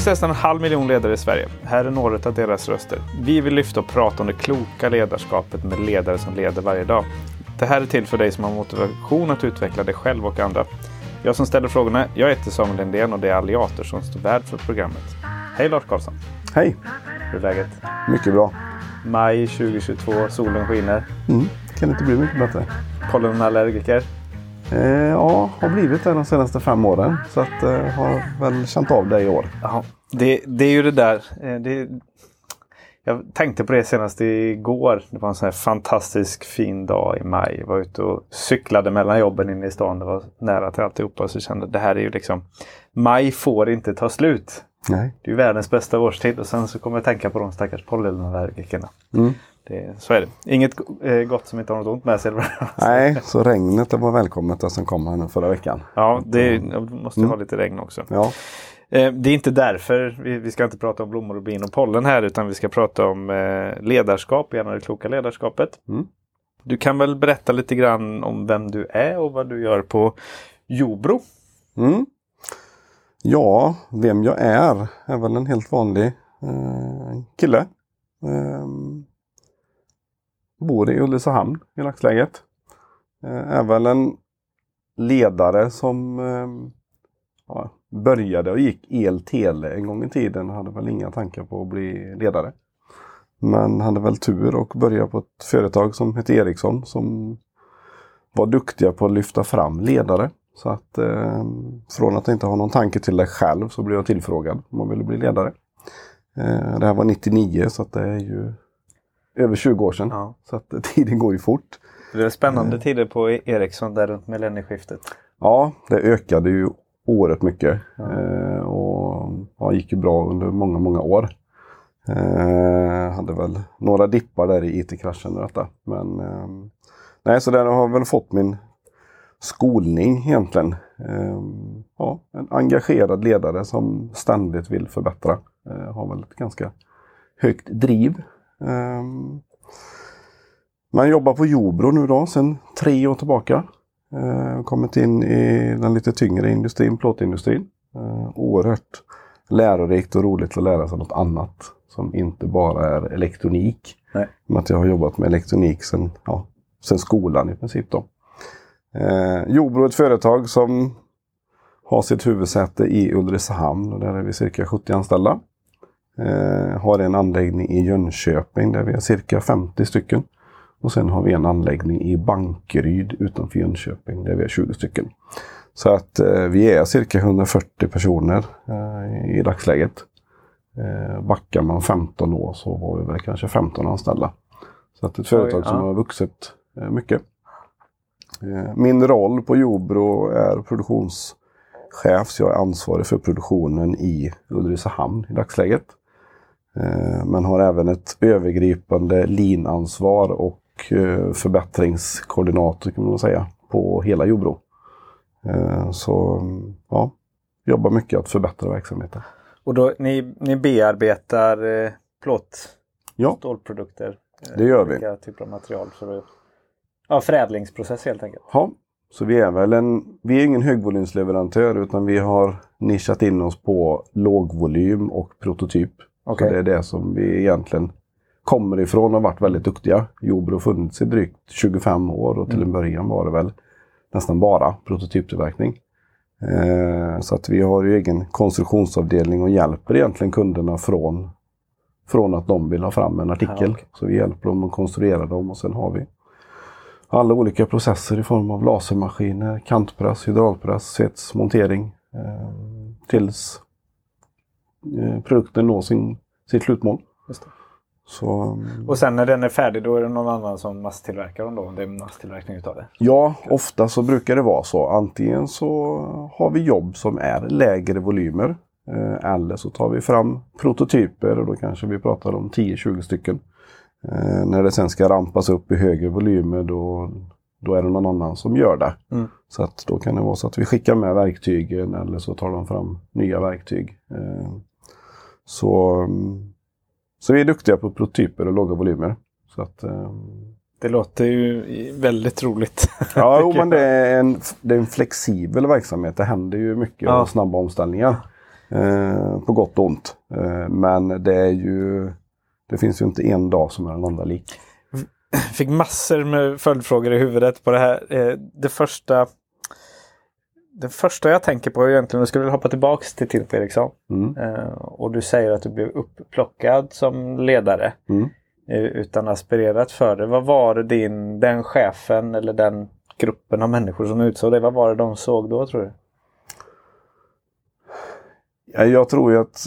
finns nästan en halv miljon ledare i Sverige. Här är några av deras röster. Vi vill lyfta och prata om det kloka ledarskapet med ledare som leder varje dag. Det här är till för dig som har motivation att utveckla dig själv och andra. Jag som ställer frågorna, jag heter Samuel Lindén och det är Alliator som står värd för programmet. Hej Lars Karlsson! Hej! Hur är läget? Mycket bra. Maj 2022, solen skiner. Mm, kan inte bli mycket bättre. Pollenallergiker? Eh, ja, har blivit det de senaste fem åren. Så att eh, har väl känt av det i år. Ja, det, det är ju det där. eh, Det, jag tänkte på det senast igår. Det var en sån här fantastisk fin dag i maj. Jag var ute och cyklade mellan jobben inne i stan. Det var nära till alltihopa. Så kände jag det här är ju liksom... Maj får inte ta slut. Nej. Det är världens bästa årstid. Och sen så kommer jag tänka på de stackars pollenallergikerna. Mm. Det, så är det. Inget eh, gott som inte har något ont med sig. Nej, så regnet var välkommet det som kom här nu förra veckan. Ja, det jag måste ha lite regn också. Ja, Eh, Det är inte därför vi, vi ska inte prata om blommor och bin och pollen här utan vi ska prata om eh, ledarskap, gärna det kloka ledarskapet. Mm. Du kan väl berätta lite grann om vem du är och vad du gör på Jobro? mm. ja vem jag är är väl en helt vanlig eh, kille. Eh, bor i Ulricehamn i dagsläget. Eh, är väl en ledare som eh, ja, började och gick el-tele en gång i tiden. Hade väl inga tankar på att bli ledare. Men hade väl tur och började på ett företag som hette Ericsson som var duktiga på att lyfta fram ledare. Så att eh, från att inte ha någon tanke till det själv så blev jag tillfrågad om man ville bli ledare. Eh, det här var 99 så att det är ju över 20 år sedan. Ja. Så att tiden går ju fort. Det är spännande tider på Ericsson där runt millennieskiftet. Ja, det ökade ju oerhört mycket. Eh, och ja, gick ju bra under många, många år. Eh, hade väl några dippar där i IT-kraschen och detta. Men eh, nej, så där har jag väl fått min skolning egentligen. Eh, ja, en engagerad ledare som ständigt vill förbättra. Eh, har väl ett ganska högt driv. Eh, man jobbar på Jobro nu då sedan tre år tillbaka. Eh, kommit in i den lite tyngre industrin, plåtindustrin. Eh, oerhört lärorikt och roligt att lära sig något annat som inte bara är elektronik. Nej. Med att jag har jobbat med elektronik sedan ja, sen skolan i princip. Då. Eh, Jobro är ett företag som har sitt huvudsäte i Ulricehamn och där är vi cirka 70 anställda. Eh, har en anläggning i Jönköping där vi är cirka 50 stycken. Och sen har vi en anläggning i Bankeryd utanför Jönköping där vi är 20 stycken. Så att eh, vi är cirka 140 personer eh, i dagsläget. Eh, backar man 15 år så var vi väl kanske 15 anställda. Så att ett företag som ja. har vuxit eh, mycket. Eh, min roll på Jobro är produktionschef så jag är ansvarig för produktionen i Ulricehamn i dagsläget. Eh, Men har även ett övergripande lean-ansvar och eh, förbättringskoordinator kan man säga på hela Jobro. Eh, Så ja, jobbar mycket att förbättra verksamheten. Och då, ni, ni bearbetar eh, plåt, Ja, stålprodukter? Det gör vi. Olika typer av material för att... Ja, förädlingsprocess helt enkelt. ja. Så vi är väl en, vi är ingen högvolymsleverantör utan vi har nischat in oss på lågvolym och prototyp. Okej. Så det är det som vi egentligen kommer ifrån och varit väldigt duktiga. Jobro har funnits i drygt 25 år och till en början var det väl nästan bara prototyptillverkning. Eh, så att vi har ju egen konstruktionsavdelning och hjälper egentligen kunderna från, från att de vill ha fram en artikel. Ja, okej. Så vi hjälper dem att konstruera dem och sen har vi alla olika processer i form av lasermaskiner, kantpress, hydraulpress, svets, montering. Eh, tills eh, produkten når sin, sitt slutmål. Just det. Så mm, Och sen när den är färdig då är det någon annan som masstillverkar dem då? Om det är masstillverkning utav det? Ja, ofta så brukar det vara så. Antingen så har vi jobb som är lägre volymer. eh, Eller så tar vi fram prototyper och då kanske vi pratar om 10-20 stycken. Eh, När det sen ska rampas upp i högre volymer då, då är det någon annan som gör det. Mm. Så att då kan det vara så att vi skickar med verktygen eller så tar de fram nya verktyg. Eh, Så, mm, så vi är duktiga på prototyper och låga volymer. Så att, eh, Det låter ju väldigt roligt. Ja, jo, men det är, en, det är en flexibel verksamhet. Det händer ju mycket Ja. och snabba omställningar. Eh, på gott och ont. Eh, men det är ju det finns ju inte en dag som är den andra lik. Fick massor med följdfrågor i huvudet på det här. Eh, det första det första jag tänker på är egentligen, jag skulle vilja hoppa tillbaks till Tilp Eriksson. Mm. Eh, och du säger att du blev upplockad som ledare. Mm. eh, Utan aspirerat för det. Vad var det din, den chefen eller den gruppen av människor som utsåg dig, vad var det de såg då tror du? Ja, Jag tror ju att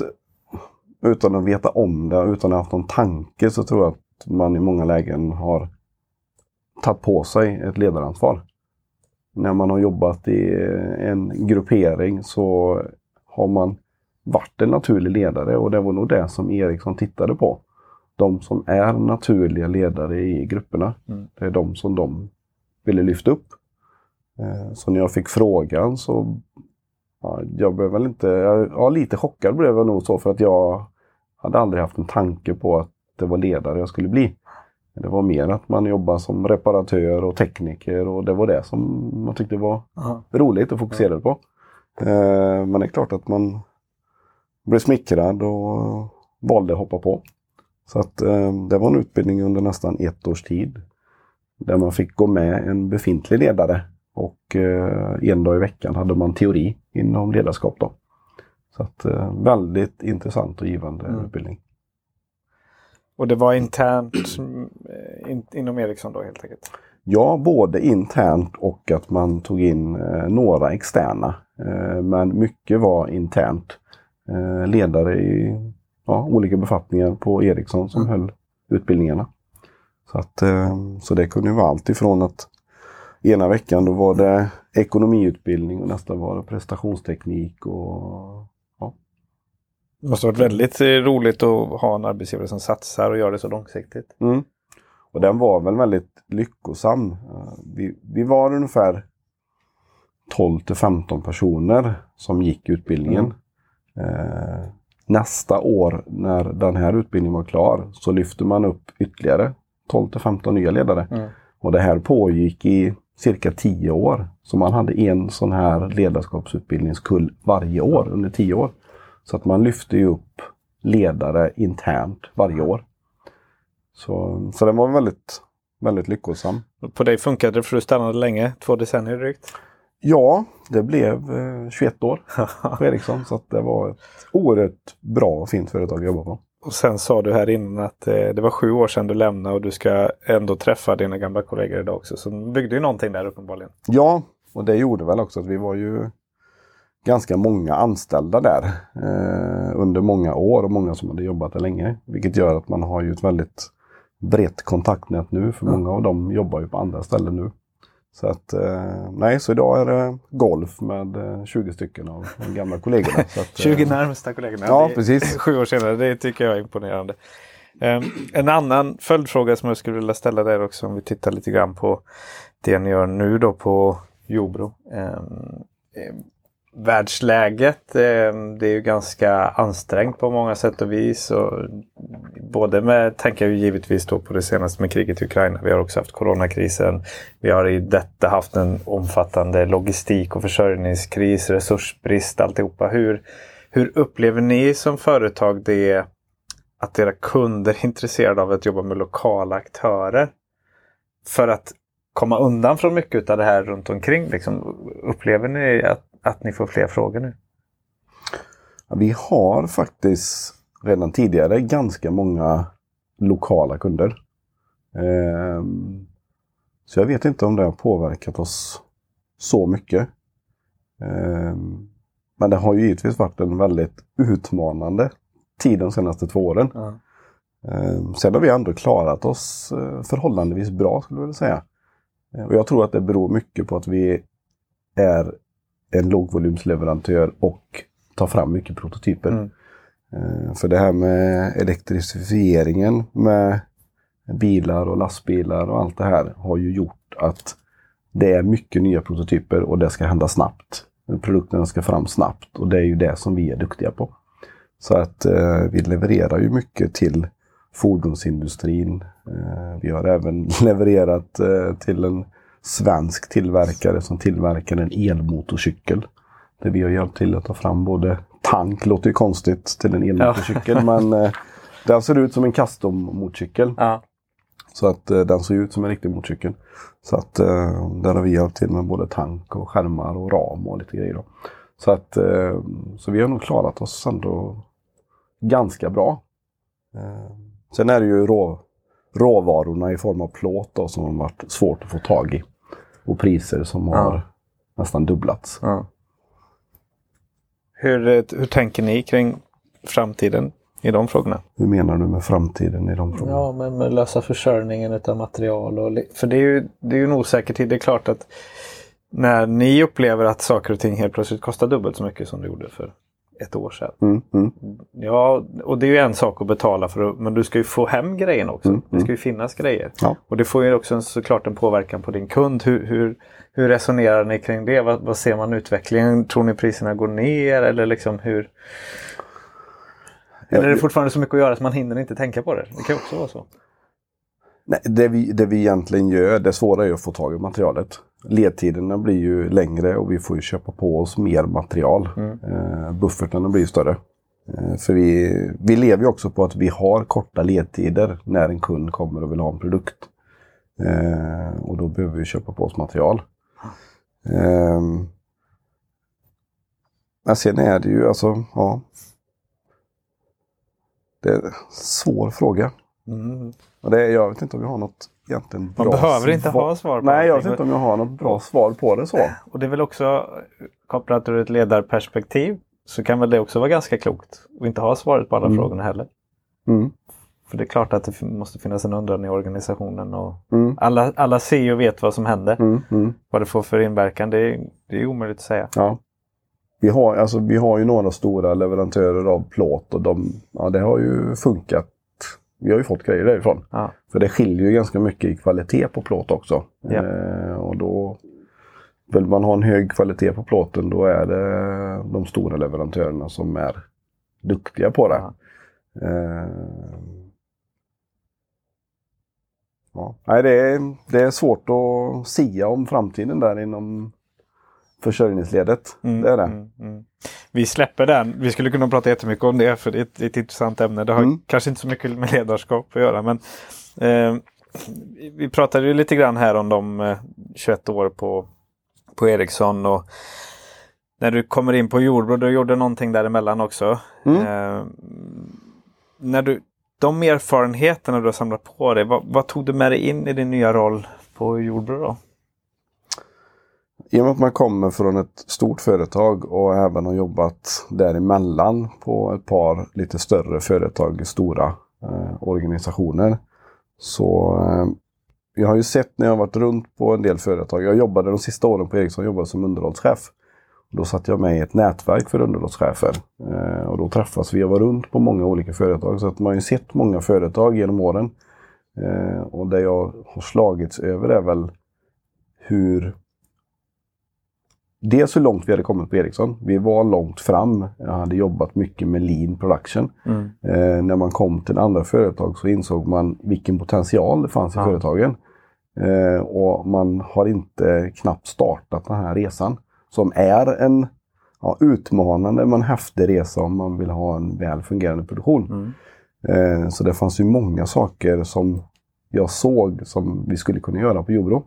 utan att veta om det, utan att ha haft någon tanke, så tror jag att man i många lägen har tagit på sig ett ledaransvar. När man har jobbat i en gruppering så har man varit en naturlig ledare och det var nog det som Eriksson tittade på. De som är naturliga ledare i grupperna, Mm. det är de som de ville lyfta upp. Eh, Så när jag fick frågan så Ja, jag blev väl inte, ja, lite chockad blev jag nog så för att jag hade aldrig haft en tanke på att det var ledare jag skulle bli. Det var mer att man jobbar som reparatör och tekniker och det var det som man tyckte var roligt och fokuserade på. Eh, Men det är klart att man blev smickrad och valde att hoppa på. Så att eh, det var en utbildning under nästan ett års tid. Där man fick gå med en befintlig ledare och eh, en dag i veckan hade man teori inom ledarskap. Då. Så att eh, väldigt intressant och givande Mm. utbildning. Och det var internt eh, in, inom Ericsson då helt enkelt? Ja, både internt och att man tog in eh, några externa. Eh, men mycket var internt. Eh, ledare i ja, olika befattningar på Ericsson som höll utbildningarna. Så, att, eh, så det kunde ju vara allt ifrån att ena veckan då var det ekonomiutbildning och nästa var det prestationsteknik och Det måste varit väldigt eh, roligt att ha en arbetsgivare som satsar och gör det så långsiktigt. Mm. Och den var väl väldigt lyckosam. Eh, Vi, vi var ungefär 12 till 15 personer som gick utbildningen. Eh, nästa år när den här utbildningen var klar så lyfte man upp ytterligare 12 till 15 nya ledare. Mm. Och det här pågick i cirka 10 år. Så man hade en sån här ledarskapsutbildningskull varje år under 10 år. Så att man lyfte ju upp ledare internt varje år. Så, så den var väldigt, väldigt lyckosam. På dig funkade det för du stannade länge, två decennier drygt. Ja, det blev eh, 21 år på Ericsson. Så det var ett oerhört bra och fint företag att jobba på. Och sen sa du här innan att eh, det var sju år sedan du lämnade och du ska ändå träffa dina gamla kollegor idag också. Så byggde ju någonting där uppenbarligen. Ja, och det gjorde väl också att vi var ju ganska många anställda där eh, under många år och många som hade jobbat där länge. Vilket gör att man har ju ett väldigt brett kontaktnät nu för många av dem jobbar ju på andra ställen nu. Så att, eh, nej, så idag är det golf med eh, 20 stycken av de gamla kollegorna. Så att, eh, 20 närmsta kollegorna. Ja, Det precis. Sju år senare, det tycker jag är imponerande. Ehm, en annan följdfråga som jag skulle vilja ställa där också om vi tittar lite grann på det ni gör nu då på Jobro. Ehm, världsläget, eh, det är ju ganska ansträngt på många sätt och vis. Och både med, tänker jag ju givetvis då på det senaste med kriget i Ukraina. Vi har också haft coronakrisen. Vi har i detta haft en omfattande logistik och försörjningskris, resursbrist, alltihopa. Hur, hur upplever ni som företag det att era kunder är intresserade av att jobba med lokala aktörer? För att komma undan från mycket av det här runt omkring. Liksom, upplever ni att, att ni får fler frågor nu? Ja, Vi har faktiskt redan tidigare ganska många lokala kunder. Ehm, så jag vet inte om det har påverkat oss så mycket. Ehm, men det har ju givetvis varit en väldigt utmanande tid de senaste två åren. Ehm, Sen har vi ändå klarat oss eh, förhållandevis bra skulle jag vilja säga. Eh, Och jag tror att det beror mycket på att vi är en lågvolymsleverantör och tar fram mycket prototyper. Mm. Eh, För det här med elektrifieringen med bilar och lastbilar och allt det här har ju gjort att det är mycket nya prototyper och det ska hända snabbt. Produkterna ska fram snabbt och det är ju det som vi är duktiga på. Så att eh, vi levererar ju mycket till fordonsindustrin. Eh, vi har även levererat eh, till en svensk tillverkare som tillverkar en elmotorcykel. Där vi har hjälpt till att ta fram både tank låter ju konstigt till en elmotorcykel. Ja. men eh, den ser ut som en custom-motorcykel. Ja. Så att eh, den ser ut som en riktig motorcykel. Så att eh, där har vi hjälpt till med både tank och skärmar och ram och lite grejer. Då. Så att eh, så vi har nog klarat oss ändå ganska bra. Eh, sen är det ju rå, råvarorna i form av plåt då, som har varit svårt att få tag i. Och priser som har nästan dubblats. Ja. Hur, eh, hur tänker ni kring framtiden i de frågorna? Hur menar du med framtiden i de frågorna? Ja, men med lösa försörjningen av material. Och, för det är ju, det är ju en osäker tid. Det är klart att när ni upplever att saker och ting helt plötsligt kostar dubbelt så mycket som det gjorde för ett år sedan. Mm, mm. Ja, och det är ju en sak att betala för, men du ska ju få hem grejen också. Mm, det ska ju mm. finnas grejer. Ja. Och det får ju också såklart en påverkan på din kund. Hur, hur, hur resonerar ni kring det? Vad, vad, ser man utvecklingen? Tror ni priserna går ner eller liksom hur? Eller är det fortfarande så mycket att göra så man hinner inte tänka på det? Det kan också vara så. Nej, det vi, det vi egentligen gör, det svåra är att få tag i materialet. Ledtiderna blir ju längre och vi får ju köpa på oss mer material. Mm. Eh, buffertarna blir större. Eh, för vi, vi lever ju också på att vi har korta ledtider när en kund kommer och vill ha en produkt. Eh, och då behöver vi köpa på oss material. Eh, men sen är det ju alltså, ja. Det är en svår fråga. Mm. Och det, jag vet inte om vi har något egentligen bra Man behöver inte ha svar på Nej, jag vet inte om jag har något bra svar på det så. Och det är väl också kopplat ur ett ledarperspektiv så kan väl det också vara ganska klokt att inte ha svaret på alla mm. frågorna heller. Mm. För det är klart att det måste finnas en undran i organisationen och mm. alla, alla ser och vet vad som händer. Mm, mm. Vad det får för inverkan, det är, det är omöjligt att säga. Ja. Vi har, alltså, vi har ju några stora leverantörer av plåt och de, ja, det har ju funkat vi har ju fått grejer därifrån. Ja. För det skiljer ju ganska mycket i kvalitet på plåt också. Ja. Eh, och då Vill man ha en hög kvalitet på plåten då är det de stora leverantörerna som är duktiga på det. Ja. Eh, ja. Nej, det, är, det är svårt att sia om framtiden där inom försörjningsledet. Mm, det är det. Mm, mm. Vi släpper den. Vi skulle kunna prata jättemycket om det för det är ett, ett intressant ämne. Det har Mm. kanske inte så mycket med ledarskap att göra men eh, vi pratade ju lite grann här om de eh, 21 år på, på Ericsson och när du kommer in på Jordbro, du gjorde någonting däremellan också. Mm. Eh, när du, de erfarenheterna du har samlat på dig, vad, vad tog du med dig in i din nya roll på Jordbro då? I och med att man kommer från ett stort företag och även har jobbat däremellan på ett par lite större företag, stora eh, organisationer. Så eh, jag har ju sett när jag varit runt på en del företag. Jag jobbade de sista åren på Ericsson jobbade som underhållschef. Då satt jag med i ett nätverk för underhållschefer. Eh, och då träffas vi och var runt på många olika företag. Så att man har ju sett många företag genom åren. Eh, och det jag har slagits över är väl hur dels hur långt vi hade kommit på Ericsson. Vi var långt fram. Jag hade jobbat mycket med lean production. Mm. Eh, när man kom till andra företag så insåg man vilken potential det fanns i Ja. företagen. Eh, och man har inte knappt startat den här resan. Som är en ja, utmanande men häftig resa om man vill ha en väl fungerande produktion. Mm. Eh, så det fanns ju många saker som jag såg som vi skulle kunna göra på Jordbro.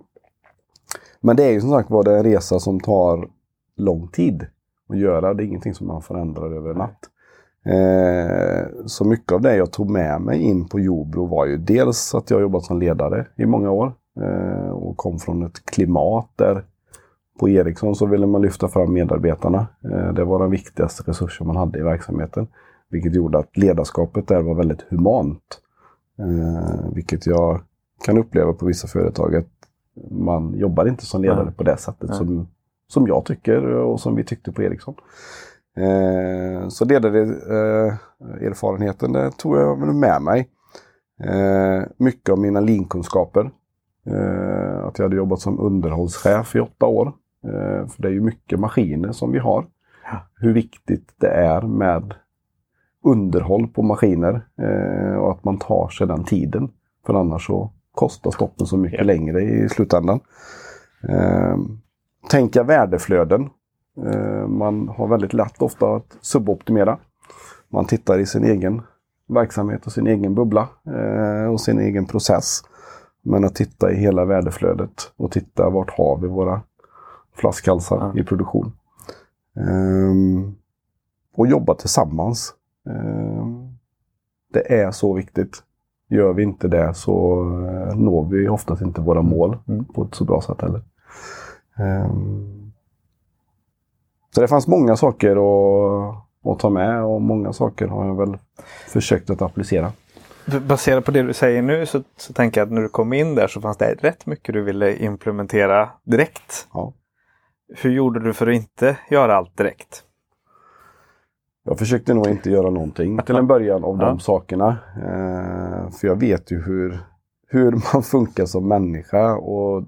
Men det är ju som sagt var det en resa som tar lång tid att göra. Det är ingenting som man förändrar över en natt. Eh, så mycket av det jag tog med mig in på Jordbro var ju dels att jag jobbat som ledare i många år eh, och kom från ett klimat där på Ericsson så ville man lyfta fram medarbetarna. Eh, det var den viktigaste resursen man hade i verksamheten. Vilket gjorde att ledarskapet där var väldigt humant. Eh, vilket jag kan uppleva på vissa företag att man jobbar inte som ledare Nej. på det sättet Nej. som, som jag tycker och som vi tyckte på Ericsson. Eh, så ledare, eh, tog jag med mig. Eh, mycket av mina lean-kunskaper. Eh, att jag hade jobbat som underhållschef i åtta år. Eh, för det är ju mycket maskiner som vi har. Hur viktigt det är med underhåll på maskiner eh, och att man tar sig den tiden. För annars så kostar stoppen så mycket Ja. längre i slutändan. Eh, tänka värdeflöden. Eh, man har väldigt lätt ofta att suboptimera. Man tittar i sin egen verksamhet och sin egen bubbla eh, och sin egen process. Men att titta i hela värdeflödet och titta vart har vi våra flaskhalsar Ja. i produktion. Ehm, och jobba tillsammans. Ehm, det är så viktigt. Gör vi inte det så eh, når vi oftast inte våra mål Mm. på ett så bra sätt heller. Ehm, så det fanns många saker att, att ta med och många saker har jag väl försökt att applicera. Baserat på det du säger nu så, så tänker jag att när du kom in där så fanns det rätt mycket du ville implementera direkt. Ja. Hur gjorde du för att inte göra allt direkt? Jag försökte nog inte göra någonting till en början av de sakerna. Eh, för jag vet ju hur, hur man funkar som människa. Och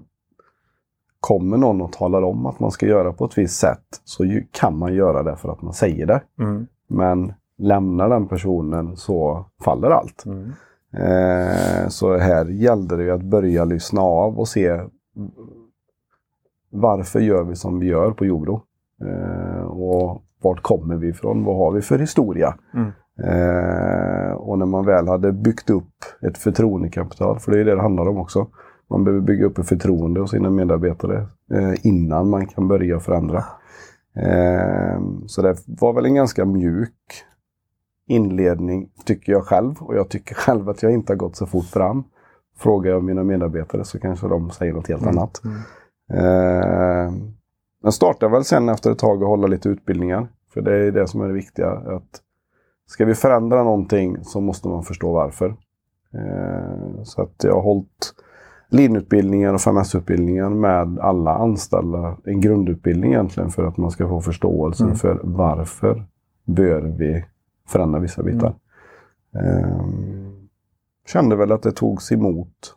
kommer någon och talar om att man ska göra på ett visst sätt så ju, kan man göra det för att man säger det. Mm. Men lämnar den personen så faller allt. Mm. Eh, så här gällde det att börja lyssna av och se varför gör vi som vi gör på Jordbro? Eh, och vart kommer vi ifrån? Vad har vi för historia? Mm. Eh, och när man väl hade byggt upp ett förtroendekapital, för det är det det handlar om också. Man behöver bygga upp ett förtroende hos sina medarbetare eh, innan man kan börja förändra. Eh, så det var väl en ganska mjuk inledning, tycker jag själv. Och jag tycker själv att jag inte har gått så fort fram. Frågar jag mina medarbetare så kanske de säger något helt Mm. annat. Mm. Eh, jag startade väl sen efter ett tag att hålla lite utbildningar. För det är det som är det viktiga. Att ska vi förändra någonting så måste man förstå varför. Eh, så att jag har hållit linutbildningar och 5S-utbildningar med alla anställda. En grundutbildning egentligen för att man ska få förståelsen Mm. för varför bör vi förändra vissa bitar. Eh, kände väl att det togs emot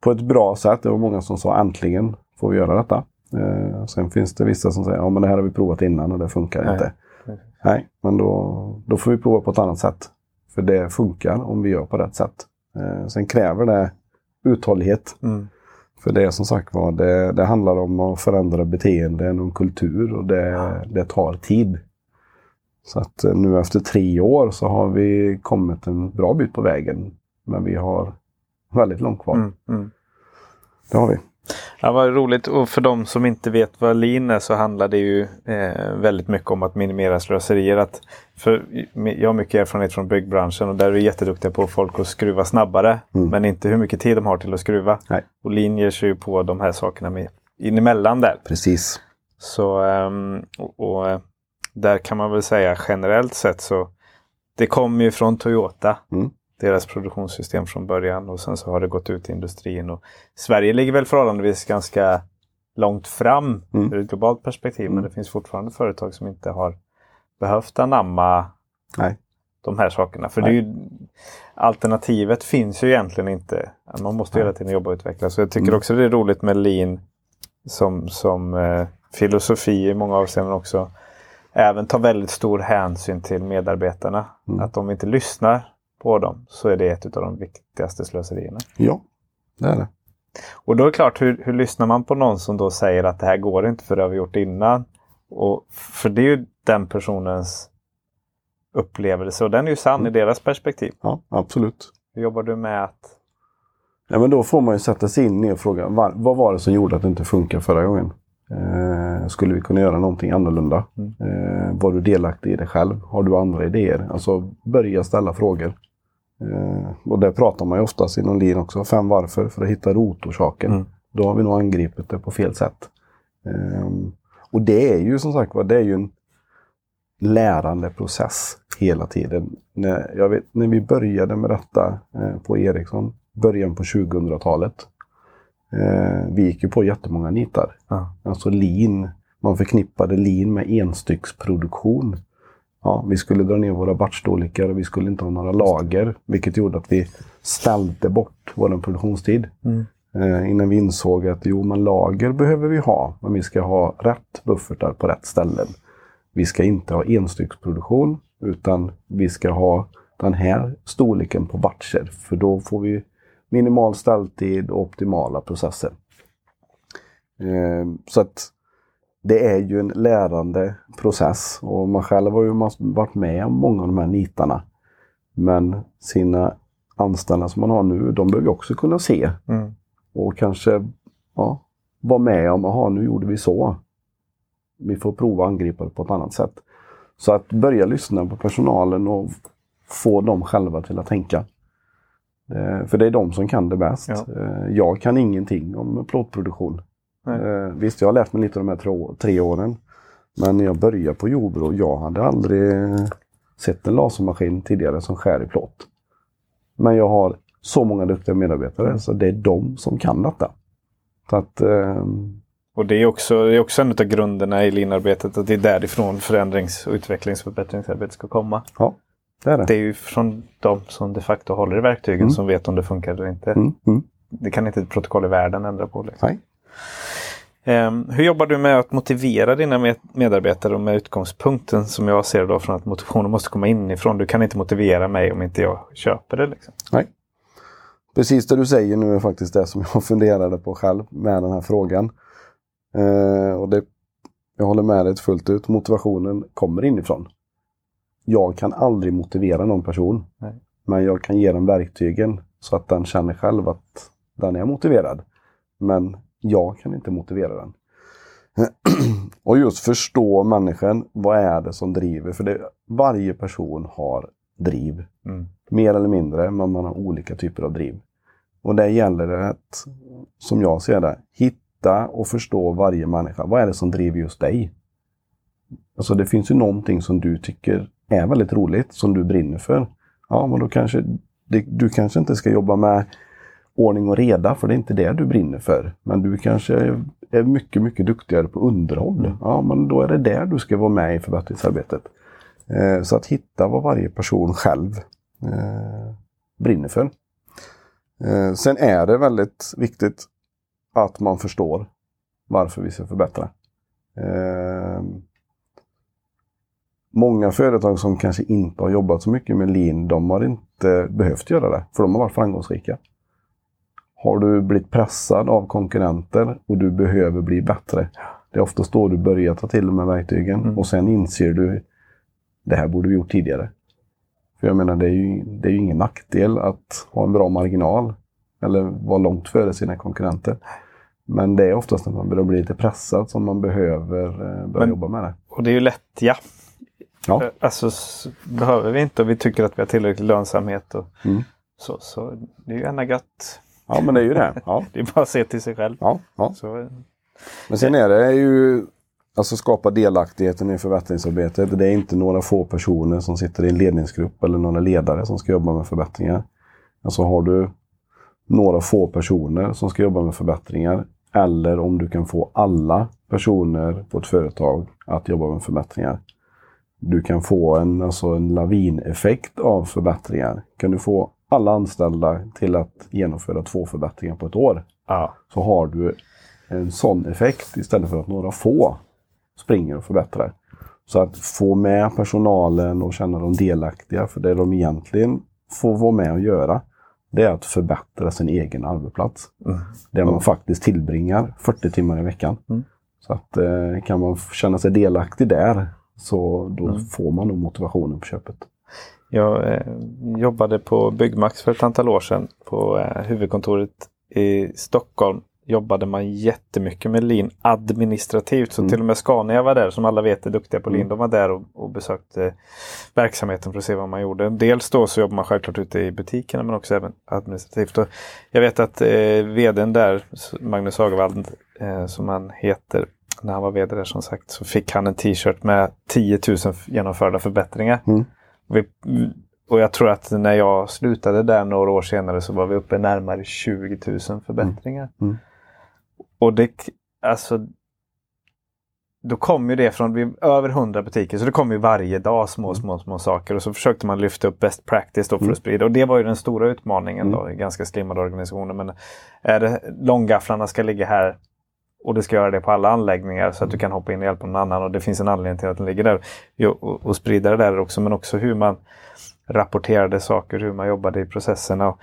på ett bra sätt. Det var många som sa äntligen får vi göra detta. Eh, sen finns det vissa som säger ja men det här har vi provat innan och det funkar Nej. inte. Nej. Nej, men då, då får vi prova på ett annat sätt. För det funkar om vi gör på rätt sätt. Eh, sen kräver det uthållighet. Mm. För det är som sagt var, det, det handlar om att förändra beteenden och kultur och det, det tar tid. Så att eh, nu efter tre år så har vi kommit en bra bit på vägen. Men vi har väldigt långt kvar. Mm. Mm. Det har vi. Ja, vad roligt. Och för de som inte vet vad lean är så handlar det ju eh, väldigt mycket om att minimera slöserier. Att, för jag har mycket erfarenhet från byggbranschen och där är vi jätteduktiga på folk att skruva snabbare. Mm. Men inte hur mycket tid de har till att skruva. Nej. Och lean ger sig ju på de här sakerna med, in emellan där. Precis. Så, ehm, och, och eh, där kan man väl säga generellt sett så det kommer ju från Toyota. Mm. Deras produktionssystem från början och sen så har det gått ut i industrin. Och Sverige ligger väl förhållandevis ganska långt fram Mm. ur ett globalt perspektiv. Men Mm. det finns fortfarande företag som inte har behövt anamma Nej. de här sakerna. För det är ju, alternativet finns ju egentligen inte. Man måste Nej. hela tiden jobba och utveckla. Så jag tycker Mm. också det är roligt med lean som, som eh, filosofi i många avseenden också. Även tar väldigt stor hänsyn till medarbetarna. Mm. Att vi inte lyssnar på dem så är det ett av de viktigaste slöserierna. Ja, det är det. Och då är det klart, hur, hur lyssnar man på någon som då säger att det här går inte för det har vi gjort innan? Och, för det är ju den personens upplevelse och den är ju sann i deras perspektiv. Ja, absolut. Hur jobbar du med att... Ja, men då får man ju sätta sig in i och fråga var, vad var det som gjorde att det inte funkar förra gången? Eh, skulle vi kunna göra någonting annorlunda? Mm. Eh, var du delaktig i det själv? Har du andra idéer? Alltså börja ställa frågor. Eh, och det pratar man ju oftast inom lean också. Fem varför för att hitta rotorsaken. Mm. Då har vi nog angripit det på fel sätt. Eh, och det är ju som sagt var, det är ju en lärande process hela tiden. När, vet, när vi började med detta eh, på Ericsson, början på 2000-talet. Eh, vi gick ju på jättemånga nitar. Ja. Alltså lean. Man förknippade lean med enstycksproduktion. Ja, vi skulle dra ner våra batchstorlekar och vi skulle inte ha några lager. Vilket gjorde att vi ställde bort vår produktionstid. Mm. Eh, innan vi insåg att jo, men lager behöver vi ha. Men vi ska ha rätt buffertar på rätt ställen. Vi ska inte ha enstycksproduktion. Utan vi ska ha den här storleken på batcher. För då får vi minimal ställtid och optimala processer. Eh, så att det är ju en lärande process och man själv har ju varit med om många av de här nitarna. Men sina anställda som man har nu, de behöver också kunna se. Mm. Och kanske ja, vara med om, jaha nu gjorde vi så. Vi får prova att angripa det på ett annat sätt. Så att börja lyssna på personalen och få dem själva till att tänka. Eh, för det är de som kan det bäst. Ja. Eh, jag kan ingenting om plåtproduktion. Eh, visst, jag har lärt mig lite de här tre, åren. Men när jag började på Jordbro, jag hade aldrig sett en lasermaskin tidigare som skär i plåt. Men jag har så många duktiga medarbetare så det är de som kan detta. Så att, eh... och det är, också, det är också en av grunderna i linarbetet att det är därifrån förändrings och utvecklings och förbättringsarbetet ska komma. Ja, det är det. Det är ju från de som de facto håller i verktygen mm. som vet om det funkar eller inte. Mm. Mm. Det kan inte ett protokoll i världen ändra på. Liksom. Nej. Um, hur jobbar du med att motivera dina medarbetare med utgångspunkten som jag ser då från att motivationen måste komma inifrån. Du kan inte motivera mig om inte jag köper det. Liksom. Nej. Precis det du säger nu är faktiskt det som jag funderade på själv med den här frågan. Uh, och det, jag håller med dig fullt ut. Motivationen kommer inifrån. Jag kan aldrig motivera någon person. Nej. Men jag kan ge den verktygen så att den känner själv att den är motiverad. Men jag kan inte motivera den. och just förstå människan. Vad är det som driver? För det, varje person har driv. Mm. Mer eller mindre, men man har olika typer av driv. Och det gäller att, som jag ser det, hitta och förstå varje människa. Vad är det som driver just dig? Alltså det finns ju någonting som du tycker är väldigt roligt, som du brinner för. Ja, men då kanske det, du kanske inte ska jobba med ordning och reda, för det är inte det du brinner för. Men du kanske är mycket, mycket duktigare på underhåll. Mm. Ja, men då är det där du ska vara med i förbättringsarbetet. Eh, så att hitta vad varje person själv eh, brinner för. Eh, sen är det väldigt viktigt att man förstår varför vi ska förbättra. Många företag som kanske inte har jobbat så mycket med lean, de har inte behövt göra det, för de har varit framgångsrika. Har du blivit pressad av konkurrenter och du behöver bli bättre. Det är oftast då du börjar ta till de här verktygen mm. och sen inser du det här borde vi gjort tidigare. För jag menar, det är, ju, det är ju ingen nackdel att ha en bra marginal eller vara långt före sina konkurrenter. Men det är oftast när man börjar bli lite pressad som man behöver eh, börja Men, jobba med det. Och det är ju lätt, ja. ja. Eh, alltså behöver vi inte och vi tycker att vi har tillräcklig lönsamhet. Och mm. så, så det är ju gärna gött Ja, men det är ju det. Ja. det är bara att se till sig själv. Ja, ja. Så, men sen är det ju Alltså skapa delaktigheten i förbättringsarbetet. Det är inte några få personer som sitter i en ledningsgrupp eller några ledare som ska jobba med förbättringar. Alltså har du några få personer som ska jobba med förbättringar eller om du kan få alla personer på ett företag att jobba med förbättringar. Du kan få en, alltså en lavineffekt av förbättringar. Kan du få alla anställda till att genomföra två förbättringar på ett år. Ja. Så har du en sån effekt istället för att några få springer och förbättrar. Så att få med personalen och känna dem delaktiga, för det de egentligen får vara med och göra, det är att förbättra sin egen arbetsplats. Mm. Där man faktiskt tillbringar 40 timmar i veckan. Mm. Så att eh, kan man känna sig delaktig där, så då mm. får man nog motivationen på köpet. Jag eh, jobbade på Byggmax för ett antal år sedan på eh, huvudkontoret i Stockholm. Jobbade man jättemycket med lean administrativt. Så mm. till och med Scania var där som alla vet är duktiga på lean. Mm. De var där och, och besökte verksamheten för att se vad man gjorde. Dels då så jobbar man självklart ute i butikerna men också även administrativt. Och jag vet att eh, vdn där, Magnus Agevald eh, som han heter, när han var vd där som sagt så fick han en t-shirt med 10 000 genomförda förbättringar. Mm. Vi, och jag tror att när jag slutade där några år senare så var vi uppe närmare 20 000 förbättringar. Mm. Mm. Och det, alltså, då kom ju det från vi, över 100 butiker, så det kom ju varje dag små, mm. små, små saker. Och så försökte man lyfta upp best practice då för mm. att sprida. Och det var ju den stora utmaningen då i ganska slimmade organisationer. Men är det långgafflarna ska ligga här och du ska göra det på alla anläggningar så att du kan hoppa in och hjälpa någon annan och det finns en anledning till att den ligger där. Och, och sprida det där också, men också hur man rapporterade saker, hur man jobbade i processerna. Och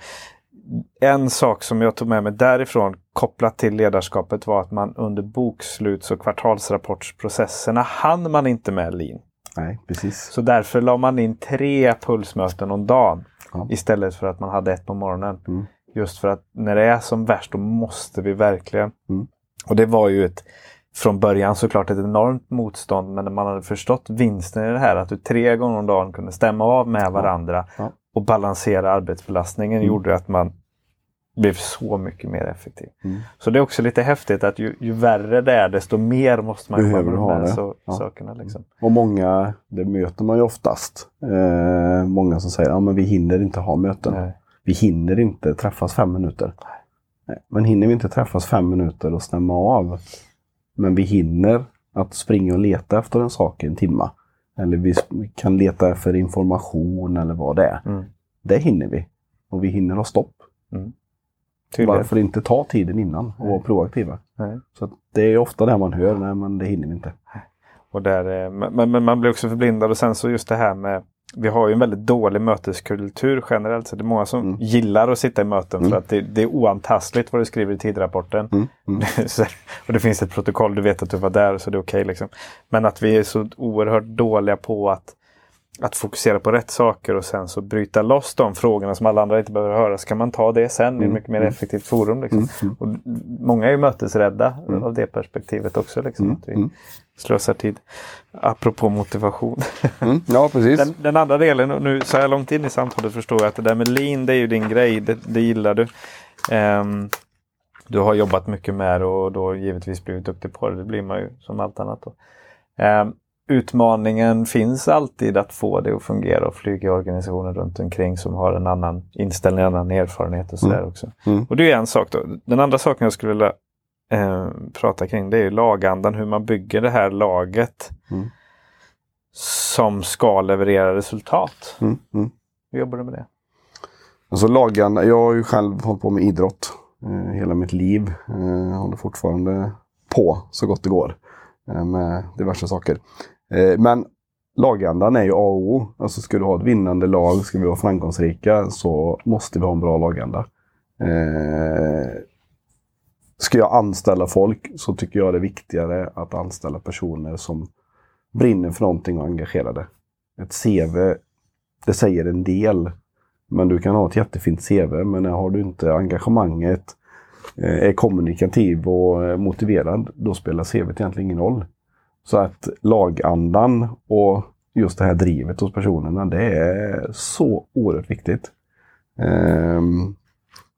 en sak som jag tog med mig därifrån kopplat till ledarskapet var att man under boksluts och kvartalsrapportsprocesserna hann man inte med lean. Nej, precis. Så därför la man in tre pulsmöten om dagen Ja. istället för att man hade ett på morgonen. Mm. Just för att när det är som värst då måste vi verkligen. Mm. Och det var ju ett från början såklart ett enormt motstånd men när man hade förstått vinsten i det här att du tre gånger om dagen kunde stämma av med varandra Ja. och balansera arbetsbelastningen Mm. gjorde att man blev så mycket mer effektiv. Mm. Så det är också lite häftigt att ju, ju värre det är desto mer måste man Behöver ha med det. så, Ja. sakerna. Liksom. Och många, det möter man ju oftast. Eh, många som säger att ja, vi hinner inte ha möten. Nej. Vi hinner inte träffas fem minuter. Men hinner vi inte träffas fem minuter och stämma av. Men vi hinner att springa och leta efter en sak i en timma. Eller vi kan leta efter information eller vad det är. Mm. Det hinner vi. Och vi hinner ha stopp. Tydligt. Varför inte ta tiden innan och vara proaktiva? Nej. Så det är ofta det man hör, nej men det hinner vi inte. Och där, eh, men, men man blir också förblindad och sen så just det här med vi har ju en väldigt dålig möteskultur generellt. Så det är många som Mm. gillar att sitta i möten Mm. för att det, det är oantastligt vad du skriver i tidrapporten. Mm. Mm. Och det finns ett protokoll, du vet att du var där så det är okej. liksom. Men att vi är så oerhört dåliga på att, att fokusera på rätt saker och sen så bryta loss de frågorna som alla andra inte behöver höra. Så kan man ta det sen i ett Mm. mycket mer Mm. effektivt forum. Liksom. Mm. Mm. Och många är ju mötesrädda Mm. av det perspektivet också. Liksom, Mm. att vi Mm. slösar tid. Apropå motivation. Mm. Ja, precis. Den, den andra delen, och nu så här långt in i samtalet förstår jag att det där med lean det är ju din grej. Det, det gillar du. Ehm, du har jobbat mycket med det och då givetvis blivit duktig på det. Det blir man ju som allt annat. Då. Ehm, utmaningen finns alltid att få det att fungera och flyga organisationer runt omkring som har en annan inställning, en annan erfarenhet och sådär Mm. också. Mm. Och det är en sak då. Den andra saken jag skulle vilja eh, prata kring det är lagandan, hur man bygger det här laget Mm. som ska leverera resultat. Mm. Mm. Hur jobbar du med det? Alltså lagan, jag har ju själv hållit på med idrott eh, hela mitt liv. Eh, håller fortfarande på så gott det går med diverse saker. Ehm, men lagandan är ju A och O. Alltså ska du ha ett vinnande lag, ska vi vara framgångsrika så måste vi ha en bra laganda. Eh, ska jag anställa folk så tycker jag det är viktigare att anställa personer som brinner för någonting och är engagerade. Ett CV, det säger en del. Men du kan ha ett jättefint CV, men har du inte engagemanget, eh, Eh, är kommunikativ och eh, motiverad, då spelar CV egentligen ingen roll. Så att lagandan och just det här drivet hos personerna, det är så oerhört viktigt. Ehm,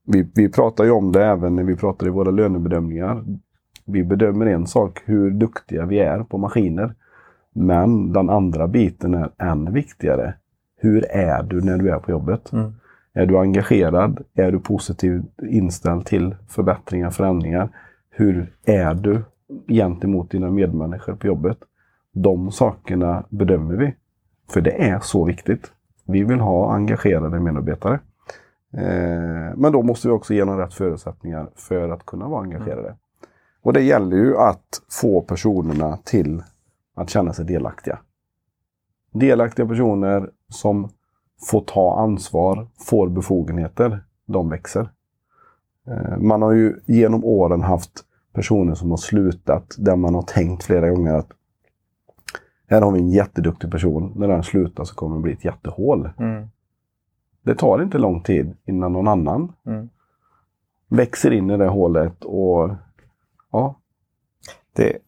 vi, vi pratar ju om det även när vi pratar i våra lönebedömningar. Vi bedömer en sak, hur duktiga vi är på maskiner. Men den andra biten är än viktigare. Hur är du när du är på jobbet? Mm. Är du engagerad? Är du positivt inställd till förbättringar, förändringar? Hur är du gentemot dina medmänniskor på jobbet? De sakerna bedömer vi. För det är så viktigt. Vi vill ha engagerade medarbetare. Eh, men då måste vi också ge dem rätt förutsättningar för att kunna vara engagerade. Och det gäller ju att få personerna till att känna sig delaktiga. Delaktiga personer som får ta ansvar, får befogenheter, de växer. Eh, Man har ju genom åren haft personer som har slutat där man har tänkt flera gånger att här har vi en jätteduktig person. När den slutar så kommer det bli ett jättehål. Mm. Det tar inte lång tid innan någon annan Mm. växer in i det hålet och ja, Det,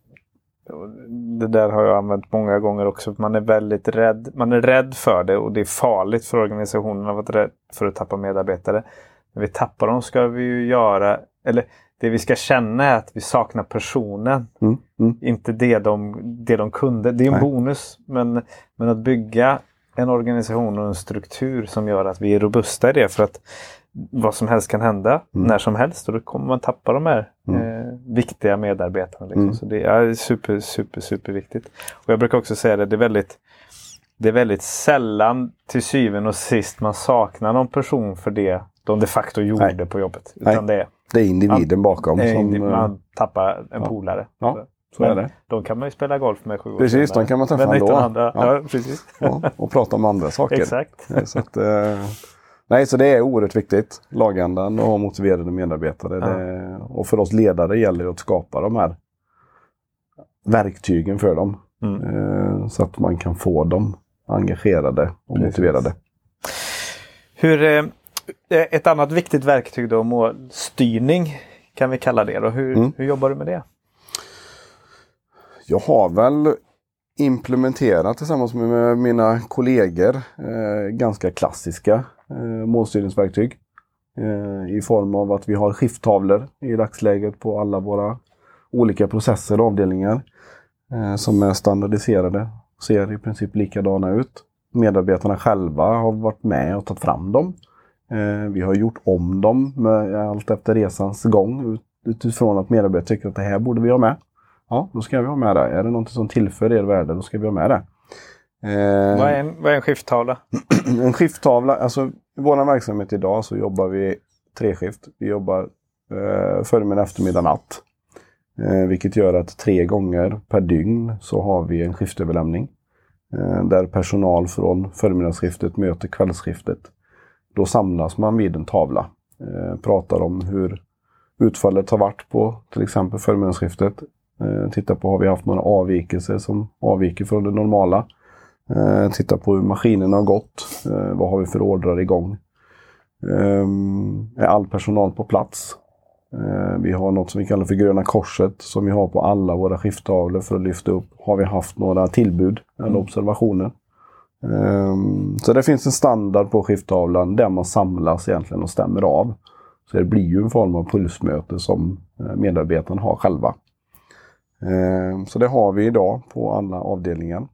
det där har jag använt många gånger också. Man är väldigt rädd. Man är rädd för det och det är farligt för organisationen att vara rädd för att tappa medarbetare. När vi tappar dem ska vi ju göra, eller det vi ska känna är att vi saknar personen. mm, mm, Inte det de, det de kunde. Det är en Nej. bonus. Men, men att bygga en organisation och en struktur som gör att vi är robusta i det. För att vad som helst kan hända Mm. när som helst och då kommer man tappa de här Mm. eh, viktiga medarbetarna. Liksom. Mm. Så det är super, super, super viktigt. Och jag brukar också säga det, det är väldigt det är väldigt sällan till syvende och sist man saknar någon person för det de de facto gjorde Nej. på jobbet. Utan Nej. det är, det är individen bakom. eh, Som, eh, man tappar en ja. polare. Ja, så är det. De kan man ju spela golf med sju år Precis, de kan man träffa ändå. 1900, Ja. ja. precis. ja, och prata om andra saker. Exakt. Eh, Så att, eh, Nej, så det är oerhört viktigt. Lagändan och motiverade medarbetare. Ja. Det, och för oss ledare gäller det att skapa de här verktygen för dem. Mm. Eh, så att man kan få dem engagerade och Precis. motiverade. Hur, eh, ett annat viktigt verktyg då, målstyrning kan vi kalla det. Då. Hur, Mm. hur jobbar du med det? Jag har väl implementerat tillsammans med mina kollegor eh, ganska klassiska eh, målstyrningsverktyg. Eh, I form av att vi har skifttavlor i dagsläget på alla våra olika processer och avdelningar. Eh, som är standardiserade. Ser i princip likadana ut. Medarbetarna själva har varit med och tagit fram dem. Eh, vi har gjort om dem med allt efter resans gång ut- utifrån att medarbetare tycker att det här borde vi ha med. Ja, då ska vi ha med det. Är det något som tillför er värde, då ska vi ha med det. Eh, Vad är en, vad är en skifttavla? en skifttavla, alltså i vår verksamhet idag så jobbar vi treskift. Vi jobbar eh, förmiddag, eftermiddag, natt. Eh, vilket gör att tre gånger per dygn så har vi en skiftöverlämning. Eh, där personal från förmiddagsskiftet möter kvällsskiftet. Då samlas man vid en tavla. Eh, pratar om hur utfallet har varit på till exempel förmiddagsskiftet. Eh, tittar på har vi haft några avvikelser som avviker från det normala. Eh, titta på hur maskinerna har gått. Eh, vad har vi för ordrar igång? Ehm, är all personal på plats? Eh, vi har något som vi kallar för Gröna Korset som vi har på alla våra skifttavlor för att lyfta upp. Har vi haft några tillbud eller Mm. observationer? Ehm, så det finns en standard på skifttavlan där man samlas egentligen och stämmer av. Så det blir ju en form av pulsmöte som eh, medarbetarna har själva. Ehm, så det har vi idag på alla avdelningar.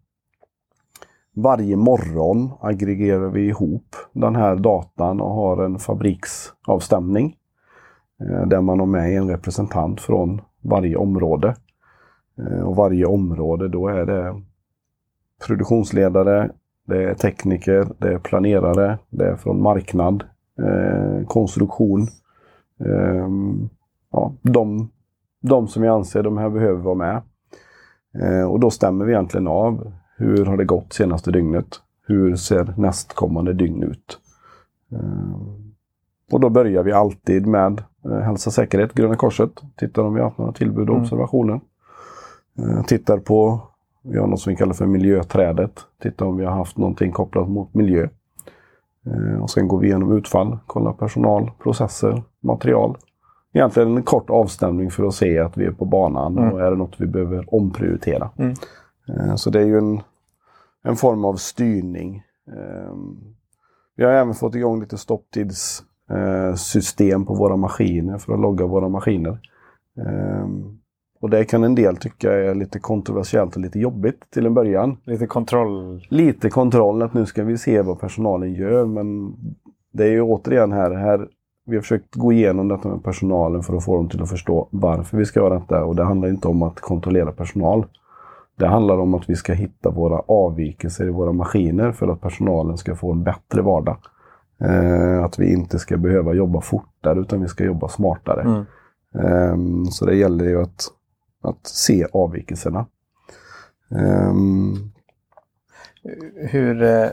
Varje morgon aggregerar vi ihop den här datan och har en fabriksavstämning. Eh, där man har med en representant från varje område. Eh, och varje område då är det produktionsledare, det är tekniker, det är planerare, det är från marknad, eh, konstruktion. Ehm, ja, de, de som vi anser de här behöver vara med. Eh, och då stämmer vi egentligen av hur har det gått senaste dygnet? Hur ser nästkommande dygn ut? Eh, och då börjar vi alltid med eh, hälsa och säkerhet, Gröna Korset. Tittar om vi har haft några tillbud och Mm. observationer. Eh, tittar på, vi har något som vi kallar för miljöträdet. Tittar om vi har haft någonting kopplat mot miljö. Eh, och sen går vi igenom utfall, kollar personal, processer, material. Egentligen en kort avstämning för att se att vi är på banan Mm. och är det något vi behöver omprioritera. Mm. Eh, Så det är ju en, en form av styrning. Eh, Vi har även fått igång lite stopptidssystem på våra maskiner för att logga våra maskiner. Eh, Och det kan en del tycka är lite kontroversiellt och lite jobbigt till en början. Lite kontroll. Lite kontroll att nu ska vi se vad personalen gör men det är ju återigen här, här vi har försökt gå igenom detta med personalen för att få dem till att förstå varför vi ska göra detta. Och det handlar inte om att kontrollera personal. Det handlar om att vi ska hitta våra avvikelser i våra maskiner för att personalen ska få en bättre vardag. Eh, att vi inte ska behöva jobba fortare utan vi ska jobba smartare. Mm. Ehm, så det gäller ju att, att se avvikelserna. Ehm, Hur, eh,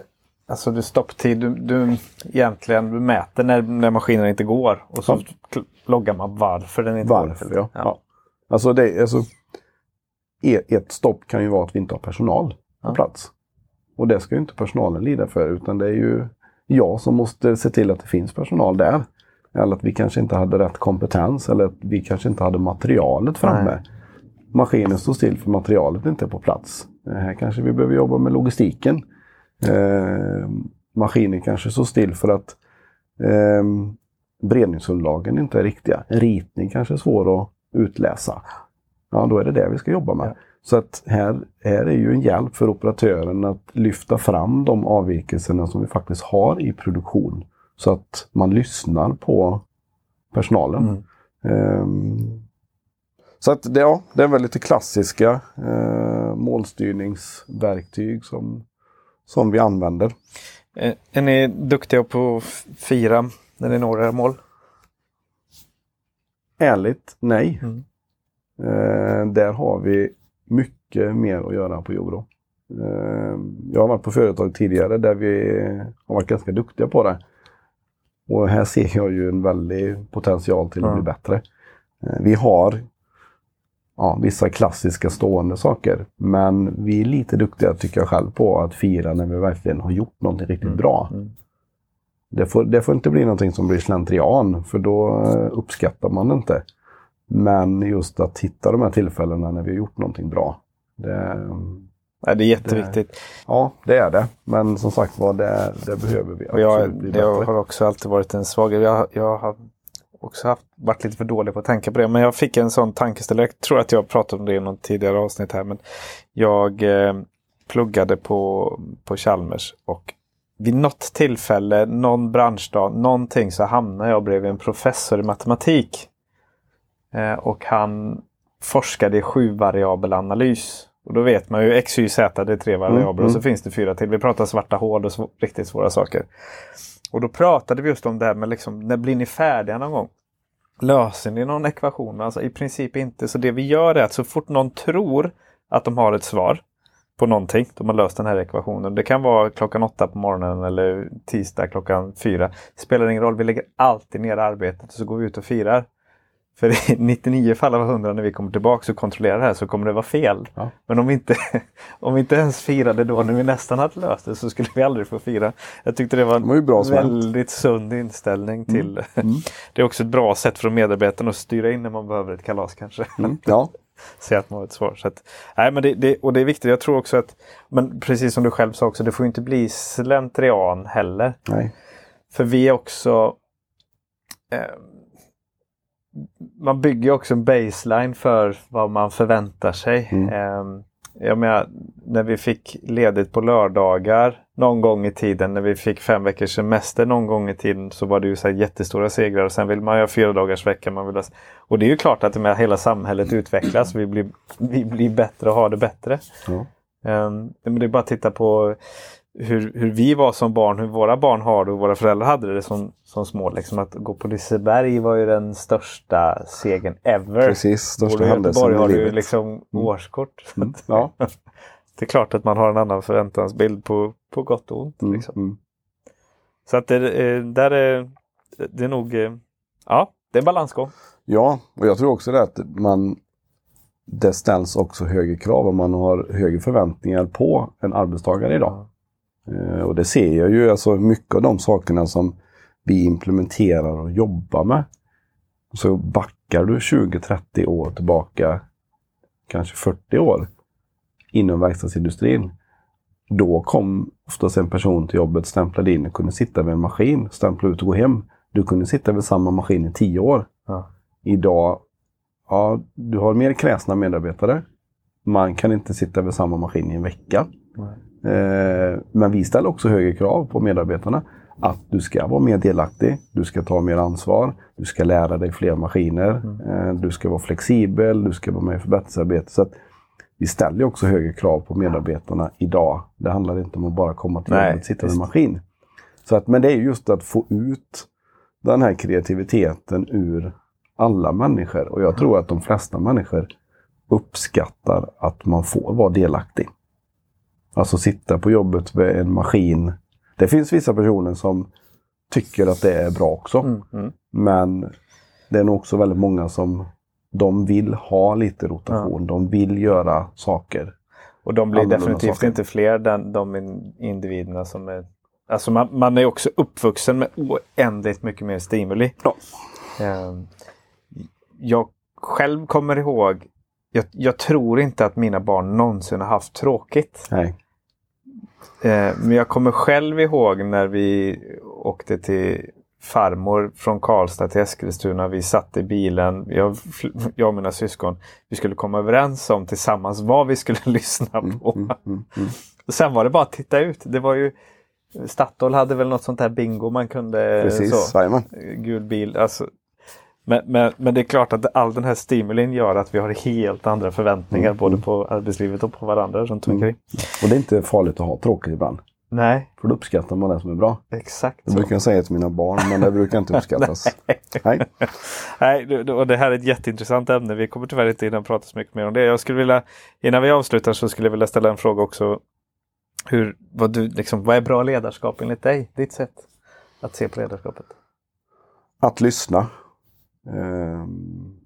alltså du stopptid, du, du egentligen du mäter när, när maskinen inte går och så Ja. loggar man varför den inte Varför, går. ja. ja. Alltså, det, alltså, ett stopp kan ju vara att vi inte har personal på plats. Och det ska ju inte personalen lida för, utan det är ju jag som måste se till att det finns personal där. Eller att vi kanske inte hade rätt kompetens eller att vi kanske inte hade materialet framme. Nej. Maskinen står still för materialet inte är på plats. Eh, Här kanske vi behöver jobba med logistiken. Eh, maskinen kanske står still för att eh, beredningsunderlagen inte är riktiga. En ritning kanske är svår att utläsa. Ja, då är det det vi ska jobba med. Ja. Så att här, här är ju en hjälp för operatören att lyfta fram de avvikelserna som vi faktiskt har i produktion. Så att man lyssnar på personalen. Mm. Ehm, så att det, ja, det är väl lite klassiska eh, målstyrningsverktyg som, som vi använder. Eh, Är ni duktiga på att fira när ni når era mål? Ärligt, nej. Mm. Eh, där har vi mycket mer att göra på Jobro. Eh, jag har varit på företag tidigare där vi har varit ganska duktiga på det. Och här ser jag ju en väldig potential till att bli bättre. Eh, Vi har ja, vissa klassiska stående saker. Men vi är lite duktiga, tycker jag själv, på att fira när vi verkligen har gjort någonting riktigt Mm. bra. Mm. Det får, det får inte bli någonting som blir slentrian, för då uppskattar man det inte. Men just att hitta de här tillfällena när vi har gjort någonting bra. Det, Nej, det är jätteviktigt. ja, det är det. Men som sagt var, det, det behöver vi Och jag, absolut bli det bättre. har också alltid varit en svaghet. Jag, jag har också haft, varit lite för dålig på att tänka på det. Men jag fick en sån tankeställare. Jag tror att jag pratade om det i något tidigare avsnitt här. Men jag eh, pluggade på, på Chalmers. Och vid något tillfälle, någon branschdag, någonting så hamnade jag bredvid en professor i matematik. Eh, och han forskade i sju variabel analys. Och då vet man ju x, y, z, det är tre variabler. Och så mm. finns det fyra till. Vi pratar svarta hål och sv- riktigt svåra saker. Och då pratade vi just om det här med liksom, när blir ni färdiga någon gång? Löser ni någon ekvation? Alltså i princip inte. Så det vi gör är att så fort någon tror att de har ett svar på någonting, de har löst den här ekvationen. Det kan vara klockan åtta på morgonen eller tisdag klockan fyra. Spelar ingen roll, vi lägger alltid ner arbetet och så går vi ut och firar. För i 99 fall av 100 när vi kommer tillbaka och kontrollerar det här så kommer det vara fel. Ja. Men om vi, inte, om vi inte ens firade då när vi nästan hade löst det så skulle vi aldrig få fira. Jag tyckte det var Det var en väldigt sund inställning till... Mm. Det är också ett bra sätt för medarbetarna att styra in när man behöver ett kalas kanske. Mm. Ja, Säga att man har ett svar. Så att, nej, men det, det, och det är viktigt. Jag tror också att, men precis som du själv sa också, det får inte bli slentrian heller. nej. För vi är också... Eh, man bygger också en baseline för vad man förväntar sig. Mm. Eh, jag menar, när vi fick ledigt på lördagar någon gång i tiden, när vi fick fem veckors semester någon gång i tiden så var det ju så jättestora segrar. Och sen vill man ju ha fyra dagars vecka. Man vill ha... Och det är ju klart att med hela samhället utvecklas. Vi blir, vi blir bättre och har det bättre. Ja. Um, men det är bara att titta på hur, hur vi var som barn, hur våra barn har det och våra föräldrar hade det som, som små. Liksom att gå på Liseberg var ju den största segern ever. Precis, största händelsen i har du ju livet. liksom årskort. Så Mm. Ja. Det är klart att man har en annan förväntansbild på, på gott och ont. Mm. Liksom. Mm. Så att det, eh, där är, det är nog, eh, ja, det är en balansgång. Ja, och jag tror också det att man det ställs också högre krav om man har högre förväntningar på en arbetstagare idag. Eh, och det ser jag ju, alltså mycket av de sakerna som vi implementerar och jobbar med. Så backar du 20-30 år tillbaka, kanske 40 år, inom verkstadsindustrin. Då kom oftast en person till jobbet, stämplade in och kunde sitta vid en maskin, stämpla ut och gå hem. Du kunde sitta vid samma maskin i 10 år. Ja. Idag, ja, du har mer kräsna medarbetare. Man kan inte sitta vid samma maskin i en vecka. Eh, men vi ställer också högre krav på medarbetarna. Att du ska vara mer delaktig, du ska ta mer ansvar, du ska lära dig fler maskiner, eh, du ska vara flexibel, du ska vara med i förbättringsarbete. Så vi ställer också högre krav på medarbetarna idag. Det handlar inte om att bara komma till jobbet och sitta vid en maskin. Så att, men det är just att få ut den här kreativiteten ur alla människor. Och jag tror att de flesta människor uppskattar att man får vara delaktig. Alltså sitta på jobbet med en maskin. Det finns vissa personer som tycker att det är bra också. Mm, mm. Men det är nog också väldigt många som de vill ha lite rotation. De vill göra saker. Och de blir definitivt saker. inte fler, den, de in- individerna som är... Alltså man, man är också uppvuxen med oändligt mycket mer stimuli. Ja. Eh, jag själv kommer ihåg, jag, jag tror inte att mina barn någonsin har haft tråkigt. Nej. Eh, men jag kommer själv ihåg när vi åkte till farmor från Karlstad till Eskilstuna. Vi satt i bilen, jag, jag och mina syskon. Vi skulle komma överens om tillsammans vad vi skulle lyssna på. Mm, mm, mm. Och Sen var det bara att titta ut. Det var ju Statoil hade väl något sånt här bingo man kunde... Precis, Så, jajamän. gul bil. Alltså, men, men, men det är klart att all den här stimulin gör att vi har helt andra förväntningar Mm, både mm. på arbetslivet och på varandra runt Mm. omkring. Och det är inte farligt att ha tråkigt ibland. Nej, För då uppskattar man det som är bra. exakt Det brukar jag säga till mina barn, men det brukar inte uppskattas. Nej. Nej, och det här är ett jätteintressant ämne. Vi kommer tyvärr inte hinna prata så mycket mer om det. Jag skulle vilja, innan vi avslutar så skulle jag vilja ställa en fråga också. Hur, vad, du, liksom, vad är bra ledarskap enligt dig? Ditt sätt att se på ledarskapet? att lyssna. Ehm,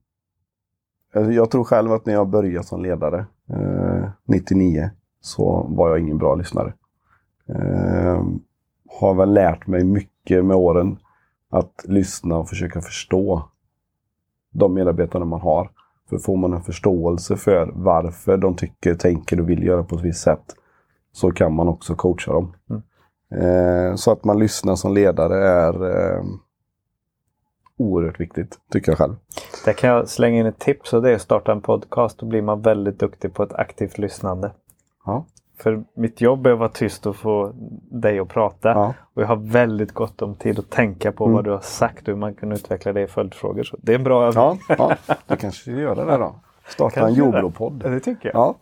alltså, jag tror själv att när jag började som ledare, eh, 99, så var jag ingen bra lyssnare. Ehm, har väl lärt mig mycket med åren att lyssna och försöka förstå de medarbetarna man har. För får man en förståelse för varför de tycker, tänker och vill göra på ett visst sätt så kan man också coacha dem. Mm. Eh, så att man lyssnar som ledare är eh, oerhört viktigt, tycker jag själv. Där kan jag slänga in ett tips och det är att starta en podcast. Då blir man väldigt duktig på ett aktivt lyssnande. Ja. För mitt jobb är att vara tyst och få dig att prata. Ja. Och jag har väldigt gott om tid att tänka på Mm. vad du har sagt och hur man kan utveckla det i följdfrågor. Så det är en bra övning. Ja, ja, du kanske ska göra det då. Starta en Kanske det. Joblo-podd. Ja, det tycker jag.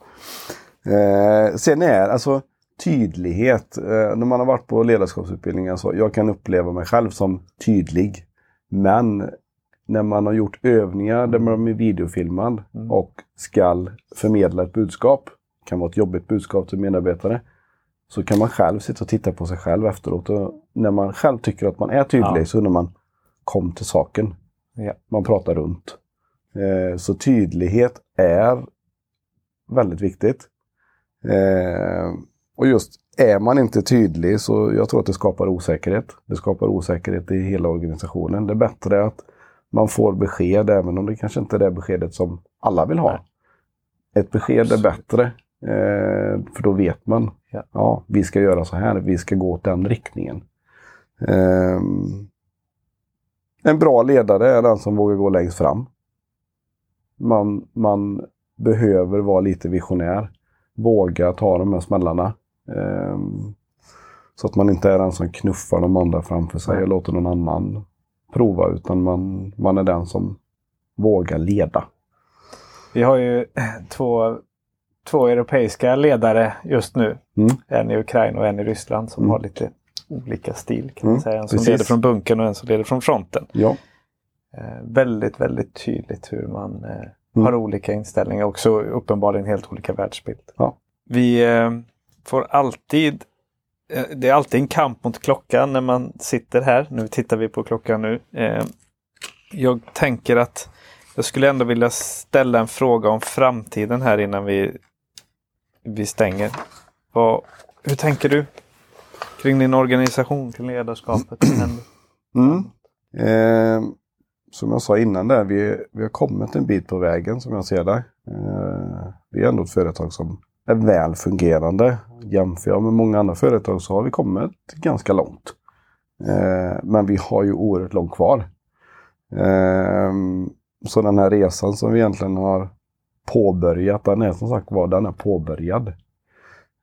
Ja. Eh, sen är alltså tydlighet. Eh, när man har varit på ledarskapsutbildningar så jag kan uppleva mig själv som tydlig. Men när man har gjort övningar där man är videofilmad Mm. och skall förmedla ett budskap, kan vara ett jobbigt budskap till medarbetare, så kan man själv sitta och titta på sig själv efteråt. Och när man själv tycker att man är tydlig Ja. så undrar man, kom till saken. Ja. Man pratar runt. Eh, så tydlighet är väldigt viktigt. Eh, och just är man inte tydlig så jag tror att det skapar osäkerhet. Det skapar osäkerhet i hela organisationen. Det är bättre att man får besked även om det kanske inte är det beskedet som alla vill ha. Ett besked är bättre. Eh, för då vet man. Ja. vi ska göra så här. Vi ska gå åt den riktningen. Ehm, en bra ledare är den som vågar gå längst fram. Man, man behöver vara lite visionär. Våga ta de här smällarna. Ehm, så att man inte är den som knuffar de andra framför sig och låter någon annan prova. Utan man, man är den som vågar leda. Vi har ju två, två europeiska ledare just nu. Mm. En i Ukraina och en i Ryssland som Mm. har lite olika stil. kan man Mm, säga. En som precis. leder från bunkern och en som leder från fronten. Ja. Eh, väldigt, väldigt tydligt hur man eh, Mm. har olika inställningar. Också uppenbarligen helt olika världsbild. Ja. Vi eh, får alltid eh, det är alltid en kamp mot klockan när man sitter här. Nu tittar vi på klockan nu. Eh, jag tänker att jag skulle ändå vilja ställa en fråga om framtiden här innan vi, vi stänger. Vad, hur tänker du kring din organisation, kring ledarskapet? Mm. Eh, som jag sa innan där, vi, vi har kommit en bit på vägen som jag ser det. Eh, vi är ändå ett företag som är väl fungerande. Jämför jag med många andra företag så har vi kommit ganska långt. Eh, men vi har ju oerhört långt kvar. Eh, så den här resan som vi egentligen har påbörjat, den är som sagt var, den är påbörjad.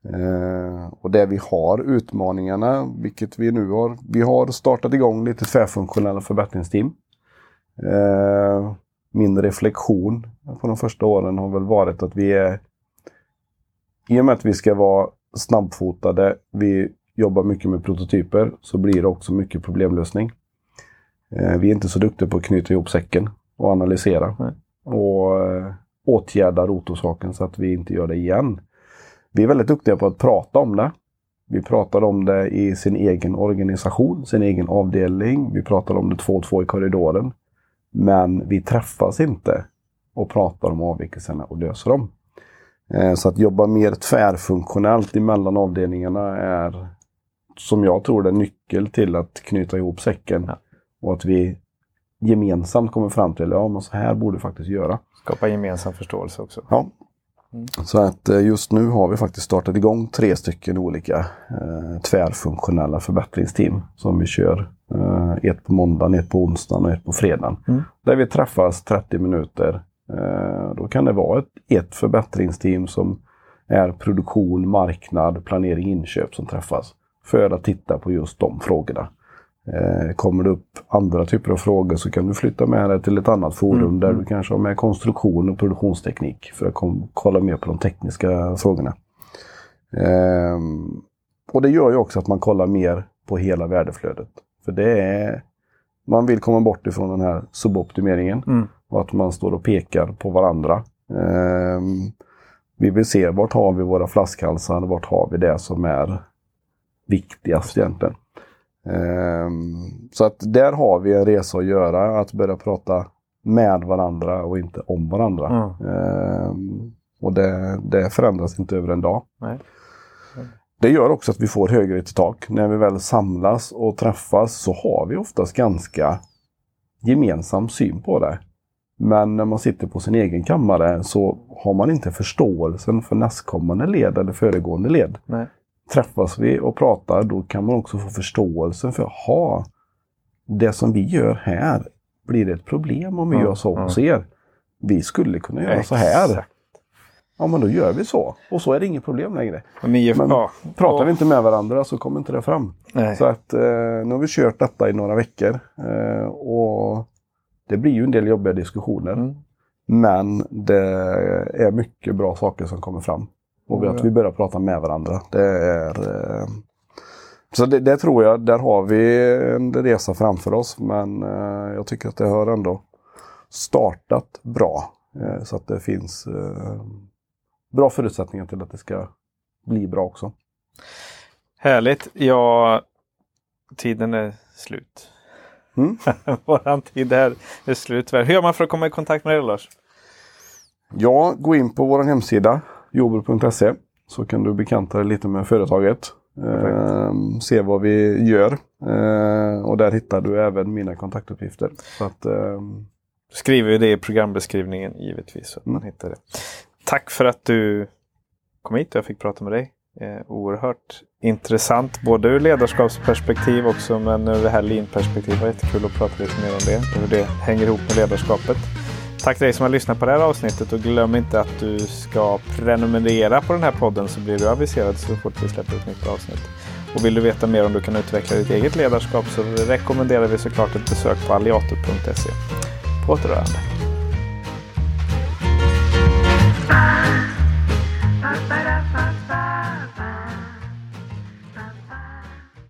Eh, och där vi har, utmaningarna, vilket vi nu har. Vi har startat igång lite tvärfunktionella förbättringsteam. Eh, min reflektion på de första åren har väl varit att vi är... I och med att vi ska vara snabbfotade, vi jobbar mycket med prototyper, så blir det också mycket problemlösning. Eh, vi är inte så duktiga på att knyta ihop säcken och analysera. Nej. Och eh, åtgärda rotorsaken så att vi inte gör det igen. Vi är väldigt duktiga på att prata om det. Vi pratar om det i sin egen organisation, sin egen avdelning. Vi pratar om det två och två i korridoren. Men vi träffas inte och pratar om avvikelserna och löser dem. Eh, Så att jobba mer tvärfunktionellt emellan avdelningarna är, som jag tror, det nyckel till att knyta ihop säcken. Ja. Och att vi gemensamt kommer fram till, ja men så här borde vi faktiskt göra. Skapa gemensam förståelse också. Ja. Mm. Så att eh, just nu har vi faktiskt startat igång tre stycken olika eh, tvärfunktionella förbättringsteam som vi kör. Eh, ett på måndagen, ett på onsdagen och ett på fredagen. Mm. Där vi träffas 30 minuter. Eh, då kan det vara ett, ett förbättringsteam som är produktion, marknad, planering, inköp som träffas. För att titta på just de frågorna. Eh, kommer det upp andra typer av frågor så kan du flytta med dig till ett annat forum Mm, där mm. du kanske har med konstruktion och produktionsteknik för att kolla mer på de tekniska frågorna. Ehm, och det gör ju också att man kollar mer på hela värdeflödet. För det är, man vill komma bort ifrån den här suboptimeringen Mm. Och att man står och pekar på varandra. Ehm, vi vill se vart har vi våra flaskhalsar, vart har vi det som är viktigast egentligen. Ehm, så att där har vi en resa att göra, att börja prata med varandra och inte om varandra. Mm. Och det, det förändras inte över en dag. Nej. Det gör också att vi får högre till tak. När vi väl samlas och träffas så har vi oftast ganska gemensam syn på det. Men när man sitter på sin egen kammare så har man inte förståelsen för nästkommande led eller föregående led. Nej. Träffas vi och pratar då kan man också få förståelsen för ha det som vi gör här, blir det ett problem om vi Ja, gör så ja. hos er? Vi skulle kunna göra så här. Exakt. Ja, men då gör vi så. Och så är det inget problem längre. Och ni, Men ja, Pratar vi inte med varandra så kommer inte det fram. Nej. Så att eh, nu har vi kört detta i några veckor. Eh, och det blir ju en del jobbiga diskussioner. Mm. Men det är mycket bra saker som kommer fram. Och att vi börjar prata med varandra. Det är... Eh, så det, det tror jag, där har vi en resa framför oss. Men eh, jag tycker att det har ändå startat bra. Eh, så att det finns bra förutsättningar till att det ska bli bra också. Härligt. Ja, tiden är slut. Mm. Våran tid här är slut. tyvärr. Hur gör man för att komma i kontakt med dig Lars? Ja, gå in på vår hemsida jordbruk.se så kan du bekanta dig lite med företaget. Eh, se vad vi gör. Eh, och där hittar du även mina kontaktuppgifter. Så att, eh, Skriver ju det i programbeskrivningen givetvis. Så att man Mm. hittar det. Tack för att du kom hit och jag fick prata med dig. Eh, oerhört intressant både ur ledarskapsperspektiv också men ur det här lean-perspektiv. Det var jättekul att prata lite mer om det. Hur det hänger ihop med ledarskapet. Tack till dig som har lyssnat på det här avsnittet och glöm inte att du ska prenumerera på den här podden så blir du aviserad så fort vi släpper ett nytt avsnitt. Och vill du veta mer om du kan utveckla ditt eget ledarskap så rekommenderar vi såklart ett besök på alliator.se. På återhörande.